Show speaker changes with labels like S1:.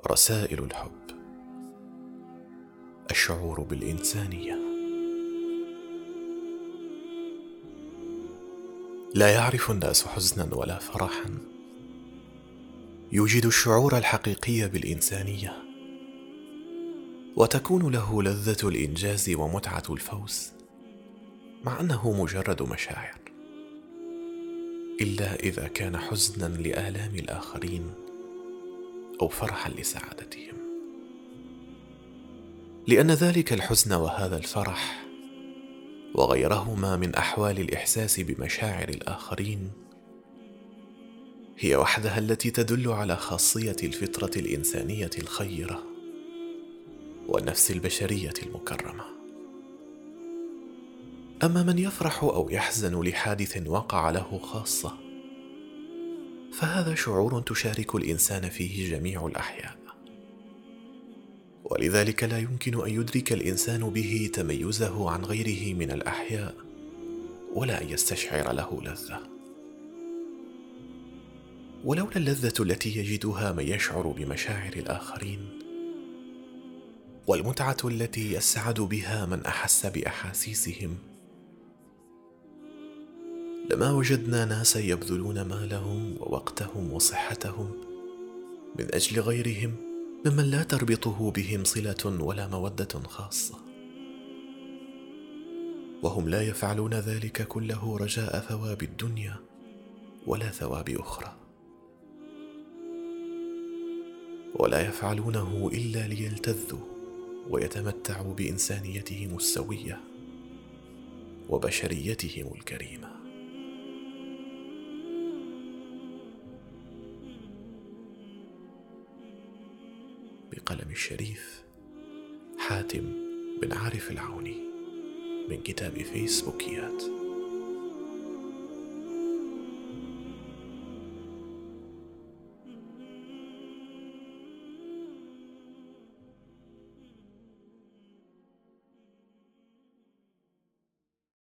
S1: رسائل الحب. الشعور بالإنسانية. لا يعرف الناس حزنا ولا فرحا. يوجد الشعور الحقيقي بالإنسانية. وتكون له لذة الإنجاز ومتعة الفوز مع أنه مجرد مشاعر. إلا إذا كان حزنا لآلام الآخرين. أو فرحا لسعادتهم. لأن ذلك الحزن وهذا الفرح وغيرهما من أحوال الإحساس بمشاعر الآخرين هي وحدها التي تدل على خاصية الفطرة الإنسانية الخيرة والنفس البشرية المكرمة. أما من يفرح أو يحزن لحادث وقع له خاصة فهذا شعور تشارك الإنسان فيه جميع الأحياء. ولذلك لا يمكن أن يدرك الإنسان به تميزه عن غيره من الأحياء ولا أن يستشعر له لذة. ولولا اللذة التي يجدها من يشعر بمشاعر الآخرين والمتعة التي يسعد بها من أحس بأحاسيسهم لما وجدنا ناسا يبذلون مالهم ووقتهم وصحتهم من أجل غيرهم ممن لا تربطه بهم صلة ولا مودة خاصة. وهم لا يفعلون ذلك كله رجاء ثواب الدنيا ولا ثواب أخرى. ولا يفعلونه إلا ليلتذوا ويتمتعوا بإنسانيتهم السوية وبشريتهم الكريمة. بقلم الشريف حاتم بن عارف العوني من كتاب فيسبوكيات.